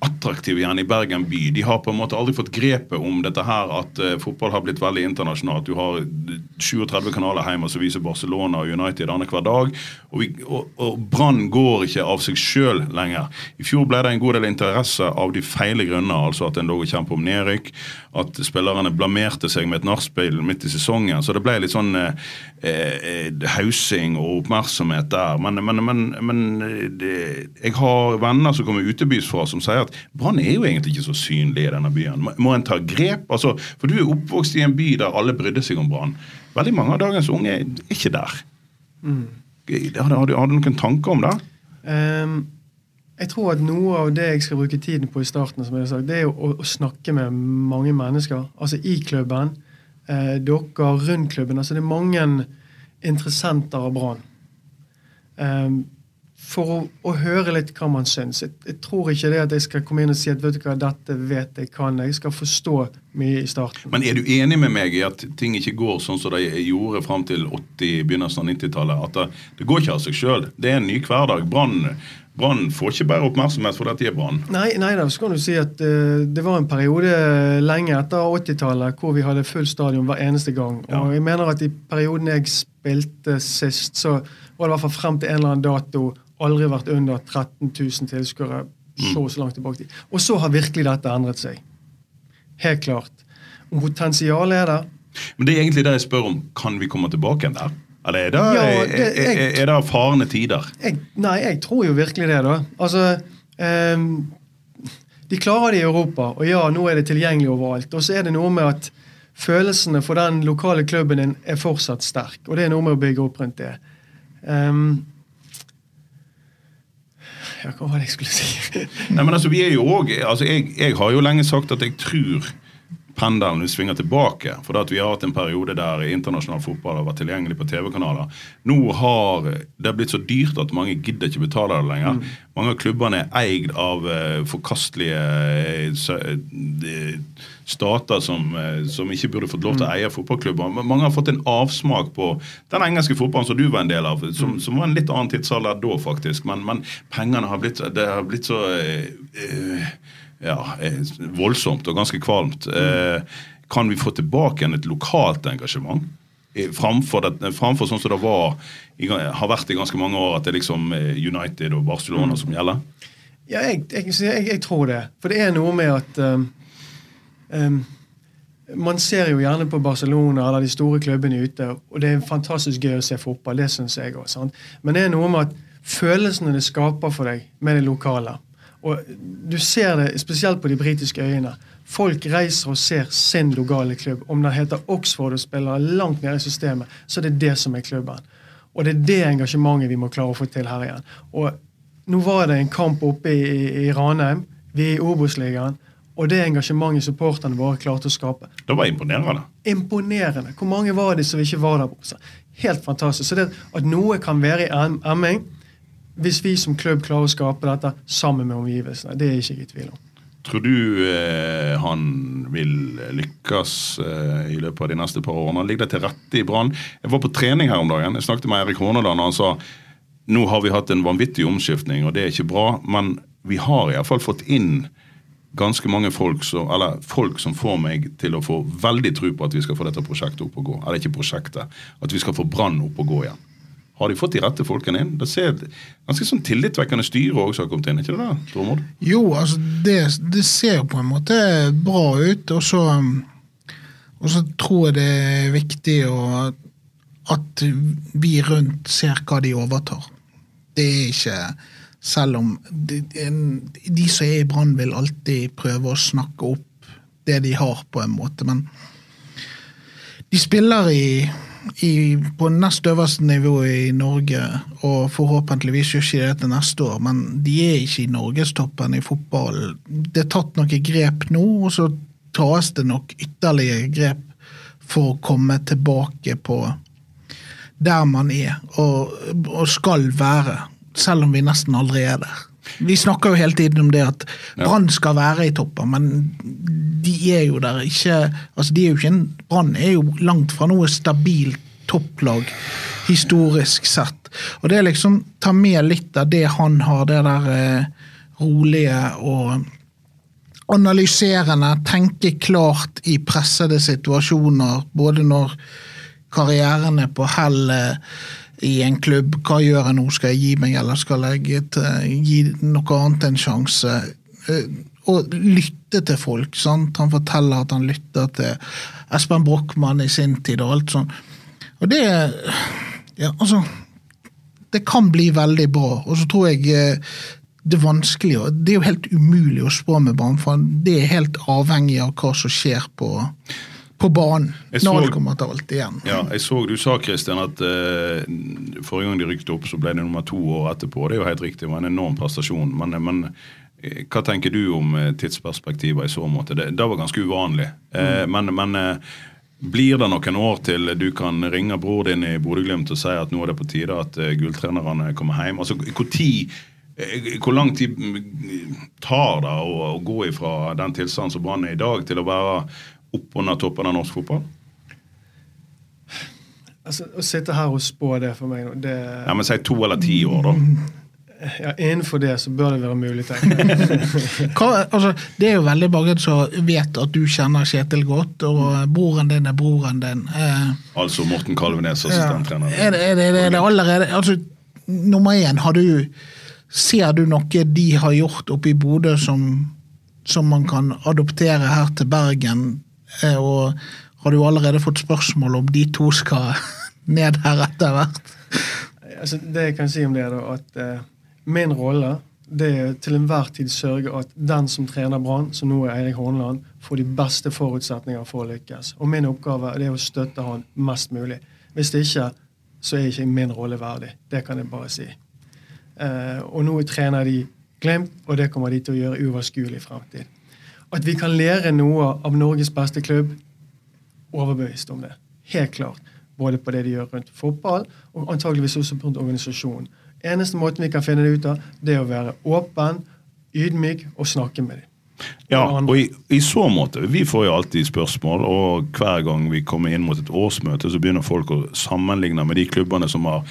eh, attraktiv igjen i Bergen by. De har på en måte aldri fått grepet om dette her at uh, fotball har blitt veldig internasjonalt. Du har 37 kanaler hjemme som viser Barcelona og United annenhver dag. Og, vi- og, og Brann går ikke av seg sjøl lenger. I fjor ble det en god del interesse av de feile grunner, altså at en lå og kjempet om nedrykk. At spillerne blamerte seg med et nachspiel midt i sesongen. Så det ble litt sånn eh, uh, hausing og oppmerksomhet der. Men, men, men, men eh, det, jeg har venner som kommer utebys fra, som sier at Brann er jo egentlig ikke så synlig i denne byen. Må, en ta grep? Altså, for du er oppvokst i en by der alle brydde seg om Brann. Veldig mange av dagens unge er ikke der. Har, du- har, du- har du noen tanker om det? Um, jeg tror at noe av det jeg skal bruke tiden på i starten, som jeg har sagt, det er jo å, å snakke med mange mennesker. Altså i klubben, eh, dere rundt klubben. altså Det er mange interessenter av Brann. Ehm, for å, å høre litt hva man syns. Jeg, jeg tror ikke det at jeg skal komme inn og si at vet du hva, dette vet jeg kan. Jeg skal forstå mye i starten. Men er du enig med meg i at ting ikke går sånn som de gjorde fram til 80, begynnelsen av 90-tallet? At det, det går ikke av seg sjøl. Det er en ny hverdag. Brann Brann får ikke bare oppmerksomhet for at de er Brann. Nei, nei da, så kan du si at uh, det var en periode lenge etter 80-tallet hvor vi hadde full stadion hver eneste gang. Ja. Og jeg mener at i perioden jeg spilte sist, så var det i hvert fall frem til en eller annen dato aldri vært under 13 000 tilskuere så og så langt tilbake. Og så har virkelig dette endret seg. Helt klart. Om potensialet er der Men det er egentlig det jeg spør om. Kan vi komme tilbake igjen der? Eller er det, Ja, er, det- er, jeg- er det farende tider? jeg, Nei, jeg tror jo virkelig det, da. Altså um, De klarer det i Europa, og ja, nå er det tilgjengelig overalt. Og så er det noe med at følelsene for den lokale klubben din er fortsatt sterk. Og det er noe med å bygge opp rundt det. Ja, hva var det jeg skulle si? Nei, men altså, vi er jo også, altså, jeg, jeg har jo lenge sagt at jeg tror pendelen vil svinger tilbake. For at vi har hatt en periode der internasjonal fotball har vært tilgjengelig på TV-kanaler. Nå har det blitt så dyrt at mange gidder ikke betale det lenger. Mange av klubbene er eid av eh, forkastelige eh, eh, stater som, som ikke burde fått lov til å eie fotballklubber. Men Mange har fått en avsmak på den engelske fotballen som du var en del av, som, som var en litt annen tidsalder da, faktisk. Men, men pengene har blitt, det har blitt så eh, ja, eh, voldsomt og ganske kvalmt. Eh, kan vi få tilbake igjen et lokalt engasjement? Eh, Framfor, det, framfor sånn som det var, i, har vært i ganske mange år, at det er liksom United og Barcelona som gjelder? Ja, jeg, jeg, jeg, jeg tror det. For det er noe med at um, um, Man ser jo gjerne på Barcelona eller de store klubbene ute, og det er fantastisk gøy å se fotball. Det syns jeg òg. Men det er noe med at følelsene det skaper for deg med det lokale. Og Du ser det spesielt på de britiske øyene. Folk reiser og ser sin lokale klubb. Om den heter Oxford og spiller langt nede i systemet, så det er det det som er klubben. Og det er det engasjementet vi må klare å få til her igjen. Og nå var det en kamp oppe i, i, i Ranheim. Vi er i Obos-ligaen. Og det engasjementet supporterne våre klarte å skape. Det var imponerende. Imponerende. Hvor mange var det som ikke var der? Helt fantastisk. Så det at noe kan være i emming, hvis vi som klubb klarer å skape dette sammen med omgivelsene, det er ikke jeg i tvil om. Tror du eh, han vil lykkes eh, i løpet av de neste par årene? Han ligger det til rette i Brann? Jeg var på trening her om dagen. Jeg snakket med Eirik Horneland, og han sa nå har vi hatt en vanvittig omskiftning, og det er ikke bra, men vi har iallfall fått inn ganske mange folk, som, eller folk som får meg til å få veldig tro på at vi skal få dette prosjektet opp og gå. Eller ikke prosjektet, at vi skal få Brann opp og gå igjen. Har de fått de rette folkene inn? Det ser ganske sånn tillitvekkende styre også har kommet inn, ikke det da, Tormod? Jo, altså det, det ser på en måte bra ut, og så, og så tror jeg det er viktig å, at vi rundt ser hva de overtar. Det er ikke Selv om de, de som er i Brann, vil alltid prøve å snakke opp det de har, på en måte, men de spiller i i, på nest øverste nivå i Norge, og forhåpentligvis gjør ikke det til neste år, men de er ikke i norgestoppen i fotball. Det er tatt noen grep nå, og så tas det nok ytterligere grep for å komme tilbake på der man er, og, og skal være, selv om vi nesten aldri er der. Vi snakker jo hele tiden om det at Brann skal være i toppen, men de er jo der ikke altså de er jo ikke en, Brann er jo langt fra noe stabilt topplag historisk sett. Og det er liksom ta med litt av det han har, det der eh, rolige og analyserende, tenke klart i pressede situasjoner, både når karrieren er på hell eh, i en klubb. Hva gjør jeg nå? Skal jeg gi meg, eller skal jeg gi noe annet en sjanse? Eh, og lytte til folk. sant? Han forteller at han lytter til Espen Brochmann i sin tid. og alt sånt. Og det Ja, altså Det kan bli veldig bra. Og så tror jeg eh, det er vanskelig Det er jo helt umulig å spå med for det er helt avhengig av hva som skjer på på banen når alt kommer til alt igjen. Ja, jeg så Du sa Christian, at uh, forrige gang de rykte opp, så ble det nummer to år etterpå. Det er jo helt riktig, det var en enorm prestasjon. Men, men hva tenker du om tidsperspektiver i så måte? Det, det var ganske uvanlig. Uh, mm. Men, men uh, blir det noen år til du kan ringe bror din i Bodø-Glimt og si at nå er det på tide at gulltrenerne kommer hjem? Altså, hvor, tid, hvor lang tid tar det å, å gå ifra den tilstanden som Brann er i dag, til å være oppunder toppen av norsk fotball? Altså, Å sitte her og spå det for meg det... Ja, men Si to eller ti år, da. Ja, Innenfor det så bør det være mulig, tenker jeg. altså, det er jo veldig mange som vet at du kjenner Kjetil godt, og broren din er broren din. Eh, altså Morten Kalvenes, assistenttrener. Ja. Er, det, er, det, er det allerede altså, Nummer én, har du Ser du noe de har gjort oppe i Bodø som, som man kan adoptere her til Bergen? Eh, og har du allerede fått spørsmål om de to skal ned her etter hvert? Altså, det jeg kan si om det, er at eh, Min rolle det er til enhver tid sørge at den som trener Brann, som nå er Eirik Horneland, får de beste forutsetninger for å lykkes. Og min oppgave er å støtte han mest mulig. Hvis det ikke, så er ikke min rolle verdig. Det kan jeg bare si. Eh, og nå trener de Glimt, og det kommer de til å gjøre uoverskuelig fremtid. At vi kan lære noe av Norges beste klubb, overbevist om det. Helt klart. Både på det de gjør rundt fotball, og antageligvis også rundt organisasjonen. Eneste måten vi kan finne det ut av, det er å være åpen, ydmyk og snakke med dem. Ja, og i, i, så måte. Vi får jo alltid spørsmål, og hver gang vi kommer inn mot et årsmøte, så begynner folk å sammenligne med de klubbene som har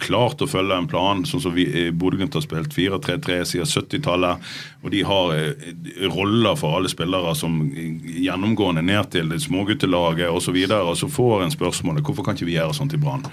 klart å følge en plan, sånn som vi Bodø-Glimt har spilt 4-3-3 siden 70-tallet. Og de har eh, roller for alle spillere som gjennomgående ned til småguttelaget osv. Og, så videre, og så får en spørsmålet hvorfor kan ikke vi gjøre sånt i Brann.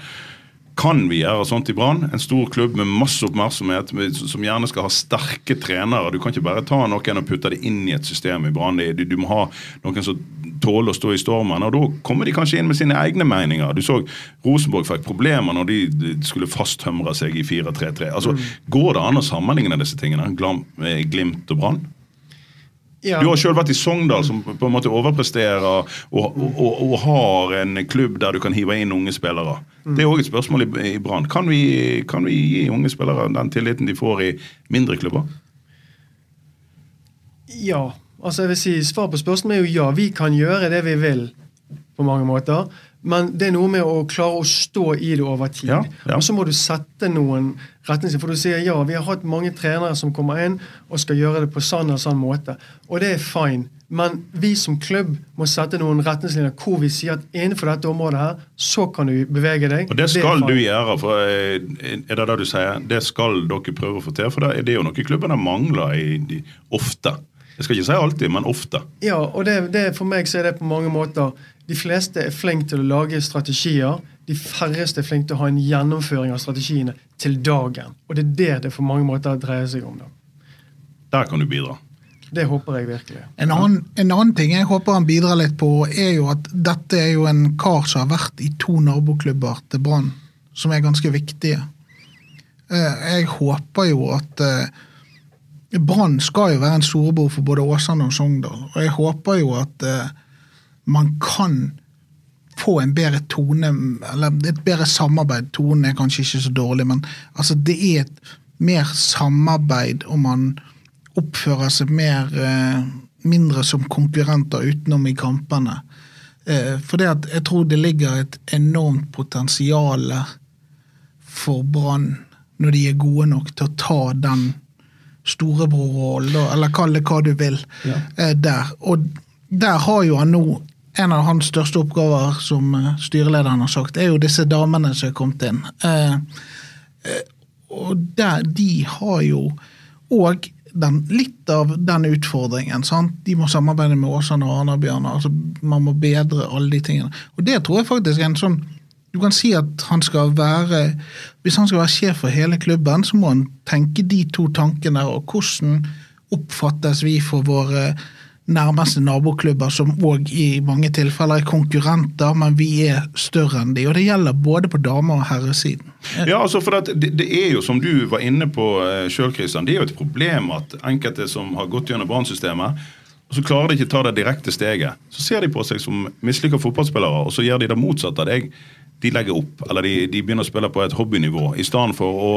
Kan vi gjøre sånt i Brann? En stor klubb med masse oppmerksomhet, som gjerne skal ha sterke trenere. Du kan ikke bare ta noen og putte det inn i et system i Brann. Du, du, må ha noen som tåler å stå i stormen. og Da kommer de kanskje inn med sine egne meninger. Du så Rosenborg fikk problemer når de skulle fasttømre seg i 4-3-3. Altså, mm. Går det an å sammenligne disse tingene? Glimt og Brann? Ja. Du har sjøl vært i Sogndal, som på en måte overpresterer og, og, og, og, har en klubb der du kan hive inn unge spillere. Mm. Det er òg et spørsmål i, i Brann. Kan, kan, vi gi unge spillere den tilliten de får i mindre klubber? Ja. Altså jeg vil si Svar på spørsmålet er jo ja. Vi kan gjøre det vi vil på mange måter. Men det er noe med å klare å stå i det over tid. Ja, ja. Og så må du sette noen retningslinjer. For du sier ja, vi har hatt mange trenere som kommer inn og skal gjøre det på sånn og sånn måte. Og det er fine. Men vi som klubb må sette noen retningslinjer hvor vi sier at innenfor dette området her, så kan du bevege deg. Og det skal det du gjøre. for eh, Er det det du sier? Det skal dere prøve å få til? For det er jo noe klubbene mangler i, ofte. Jeg skal ikke si alltid, men ofte. Ja, og det, det, for meg så er det på mange måter De fleste er flinke til å lage strategier. De færreste er flinke til å ha en gjennomføring av strategiene til dagen. Og det er det det for mange måter dreier seg om. da. Der kan du bidra. Det håper jeg virkelig. En annen, en annen ting jeg håper han bidrar litt på, er jo at dette er jo en kar som har vært i to naboklubber til Brann, som er ganske viktige. Eh, Jeg håper jo at eh, Brann skal jo være en storebror for både Åsane og Sogndal. Og jeg håper jo at eh, man kan få en bedre tone, eller et bedre samarbeid. Tonen er kanskje ikke så dårlig, men altså det er et mer samarbeid om man oppfører seg mer eh, mindre som konkurrenter utenom i kampene. Eh, for det at jeg tror det ligger et enormt potensial for Brann når de er gode nok til å ta den storebrorrollen, eller kall det hva du vil, ja. der. Og der har jo han nå en av hans største oppgaver, som eh, styrelederen har sagt, er jo disse damene som er kommet inn. Eh, eh, og der, de har jo òg litt av den utfordringen. sant? De må samarbeide med Åsane og Arna-Bjørnar. Altså, man må bedre alle de tingene. Og det tror jeg faktisk er en sånn du kan si at han skal være Hvis han skal være sjef for hele klubben, så må han tenke de to tankene. Og hvordan oppfattes vi for våre nærmeste naboklubber, som òg i mange tilfeller er konkurrenter, men vi er større enn de. Og det gjelder både på dame- og herresiden. Ja, altså for det, det er jo som du var inne på sjøl, Kristian, det er jo et problem at enkelte som har gått gjennom brannsystemet, så klarer de ikke ta det direkte steget. Så ser de på seg som mislykka fotballspillere, og så gjør de det motsatte av deg de legger opp, eller de, de, begynner å spille på et hobbynivå, i stedet for å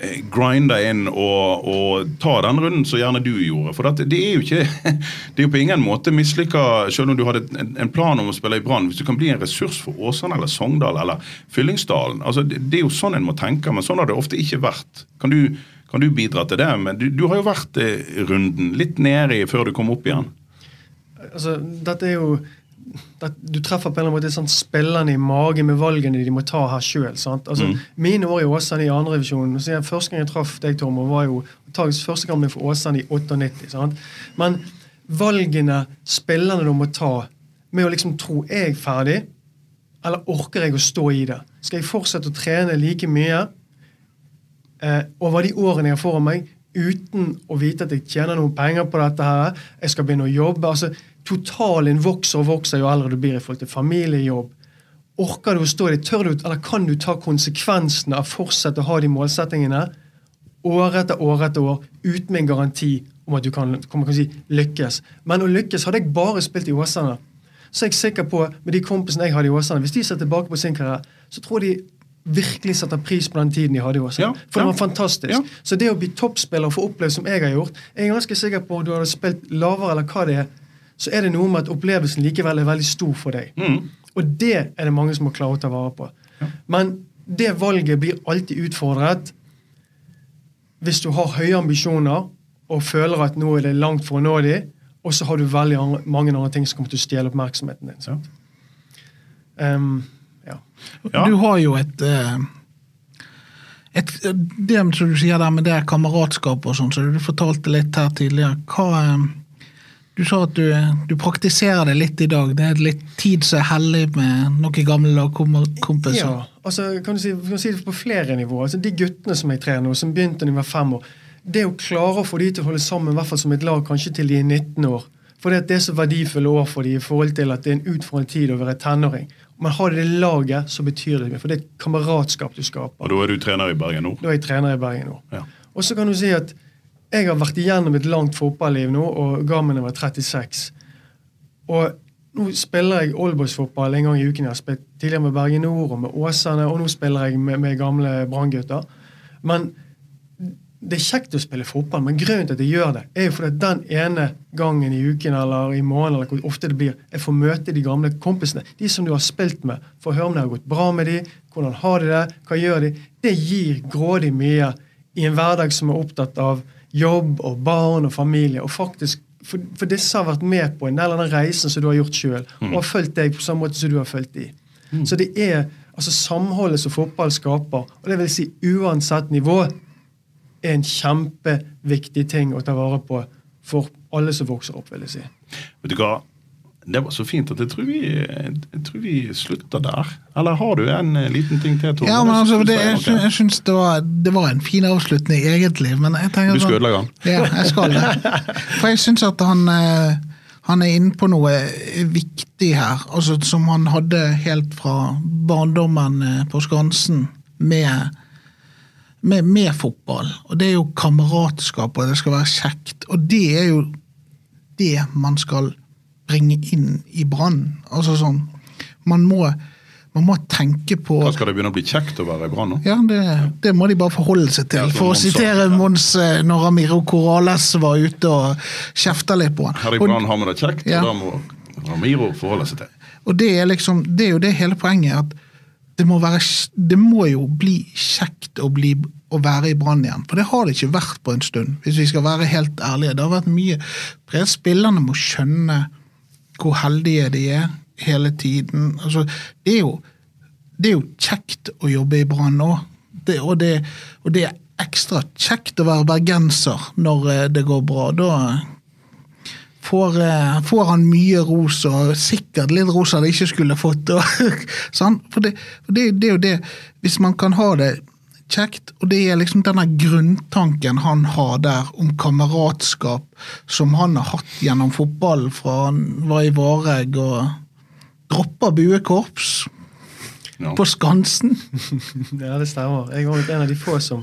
eh, grinde inn og, og, ta den runden som gjerne du gjorde. For det, det, er jo ikke det er jo på ingen måte mislykka, selv om du hadde en, en plan om å spille i Brann. Hvis du kan bli en ressurs for Åsane eller Sogndal eller Fyllingsdalen. altså det, det, er jo sånn en må tenke, men sånn har det ofte ikke vært. Kan du, kan du bidra til det? Men du, du har jo vært i runden, litt nedi før du kom opp igjen. Altså, dette er jo du treffer på en eller annen måte sånn spillerne i magen med valgene de må ta her sjøl. Altså, mm. Mine år i Åsane i andredivisjon Første gang jeg traff deg, Tormod, var jo første gang for Åsane i 98. Sant? Men valgene spillerne du må ta med å liksom tro er jeg ferdig, eller orker jeg å stå i det? Skal jeg fortsette å trene like mye eh, over de årene jeg har foran meg, uten å vite at jeg tjener noen penger på dette her? Jeg skal begynne å jobbe. altså totalen vokser og vokser jo eldre du blir i forhold til familiejobb. Orker du å stå i det? Tør du, eller kan du ta konsekvensene av fortsette å ha de målsettingene år etter år etter år uten en garanti om at du kan, kan si, lykkes? Men å lykkes Hadde jeg bare spilt i Åsane, så er jeg sikker på med de kompisene jeg hadde i Åsane Hvis de ser tilbake på sin karriere, så tror de virkelig setter pris på den tiden de hadde i Åsane. Ja, for det var fantastisk. Ja. Så det å bli toppspiller og få oppleve som jeg har gjort Jeg er ganske sikker på om du hadde spilt lavere eller hva det er så er det noe med at opplevelsen likevel er veldig stor for deg. Mm. Og det er det mange som må klare å ta vare på. Ja. Men det valget blir alltid utfordret hvis du har høye ambisjoner og føler at nå er det langt for å nå dem, og så har du veldig mange andre ting som kommer til å stjele oppmerksomheten din. Ja. Um, ja. Du har jo et, eh, et Det som du sier der med det kameratskap og sånn, så du fortalte litt her tidligere. Hva eh, du sa at du, du, praktiserer det litt i dag. Det er litt tid som er hellig med noen gamle lagkompiser. Ja, altså, kan du, si, kan du si det på flere nivåer. Altså, de guttene som jeg trener nå, som begynte da de var fem år, det å klare å få de til å holde sammen, i hvert fall som et lag, kanskje til de er 19 år. For det er så verdifulle år for de i forhold til at det er en utfordrende tid å være tenåring. Men har det laget, så betyr det mye. For det er et kameratskap du skaper. Og da er du trener i Bergen Nord? Da er jeg trener i Bergen Nord. Ja. Og så kan du si at jeg har vært igjennom et langt fotballiv nå, og ga meg var 36. Og nå spiller jeg oldboys-fotball en gang i uken. Jeg har spilt tidligere med Bergen Nord og med Åsane, og nå spiller jeg med, med gamle Branngutter. Men det er kjekt å spille fotball, men grunnen til at jeg gjør det, er jo fordi den ene gangen i uken eller i måneden eller hvor ofte det blir, jeg får møte de gamle kompisene. De som du har spilt med. Får høre om det har gått bra med de, hvordan har de det, hva gjør de? Det gir grådig mye i en hverdag som er opptatt av jobb og barn og familie. og faktisk for, for, disse har vært med på en del av den reisen som du har gjort sjøl, mm. og har fulgt deg på samme måte som du har fulgt de. Mm. Så det er altså samholdet som fotball skaper, og det vil si uansett nivå, er en kjempeviktig ting å ta vare på for alle som vokser opp, vil jeg si. Vet du hva? Det var så fint at jeg tror vi, jeg tror vi slutter der. Eller har du en eh, liten ting til, Tor? Ja, men altså, det, jeg, det jeg syns det, var, det var en fin avslutning, egentlig. Men jeg tenker Du skal ødelegge den? Ja, jeg skal det. For jeg syns at han, eh, han er inne på noe viktig her. Altså, som han hadde helt fra barndommen eh, på Skansen med, med, med fotball. Og det er jo kameratskap, og det skal være kjekt. Og det er jo det man skal bringe inn i Brann. Altså sånn Man må, man må tenke på Hva skal det begynne å bli kjekt å være i Brann nå? ja, det, det må de bare forholde seg til. For å sa. sitere Mons eh, når Amiro Corales var ute og kjefta litt på han. Her i Brann har vi det kjekt, Ja. og da må Ramiro forholde seg til. Og det er liksom, det er jo det hele poenget. at det må, være, det må jo bli kjekt å, bli, å være i Brann igjen. For det har det ikke vært på en stund, hvis vi skal være helt ærlige. Det har vært mye Spillerne må skjønne hvor heldige de er hele tiden. Altså, det, er jo, det er jo kjekt å jobbe i Brann nå. Og, det, og det er ekstra kjekt å være bergenser når eh, det går bra. Da får, eh, får han mye ros, og sikkert litt ros han ikke skulle fått. Og, sånn. For, for det er jo det, hvis man kan ha det kjekt, og det er liksom denne grunntanken han har der om kameratskap, som han har hatt gjennom fotballen fra han var i Vareg og droppa buekorps No. på Skansen. Ja, det stemmer. Jeg var en av de få som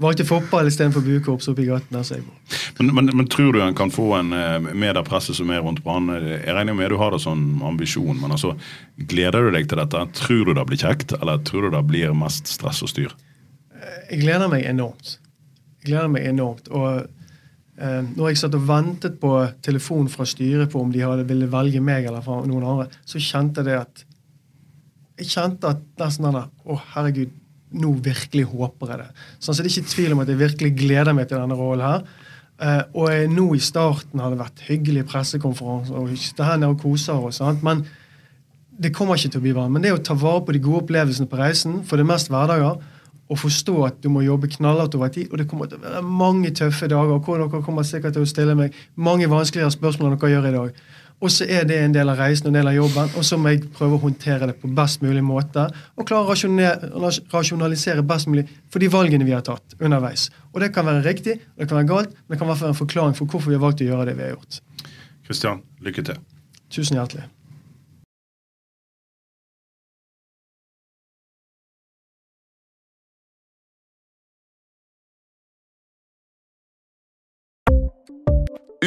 valgte fotball istedenfor buekorps oppe i gaten. der jeg bor. Men, men, men tror du han kan få en eh, med det presset som er rundt Brann? Jeg regner med du har det sånn ambisjon, men altså, gleder du deg til dette? Tror du det blir kjekt, eller tror du det blir mest stress og styr? Jeg gleder meg enormt. Jeg gleder meg enormt. Og eh, når jeg satt og ventet på telefon fra styret på om de hadde ville velge meg eller noen andre, så kjente jeg det at Jeg kjente at nesten den der Å, herregud, nå virkelig håper jeg det. Sånn, så det er ikke tvil om at jeg virkelig gleder meg til denne rollen her. Eh, og jeg, nå i starten har det vært hyggelige pressekonferanser og vi sitter her nede og koser oss. Men det kommer ikke til å bli vann. Men det å ta vare på de gode opplevelsene på reisen, for det er mest hverdager, og forstå at du må jobbe knallhardt over tid, og det kommer til å være mange tøffe dager, hvor dere kommer sikkert til å stille meg mange vanskeligere spørsmål enn dere gjør i dag. Og så er det en del av reisen og en del av jobben, og så må jeg prøve å håndtere det på best mulig måte. Og klare å rasjonalisere best mulig for de valgene vi har tatt underveis. Og det kan være riktig, og det kan være galt, men det kan være en forklaring for hvorfor vi har valgt å gjøre det vi har gjort. Kristian, lykke til. Tusen hjertelig.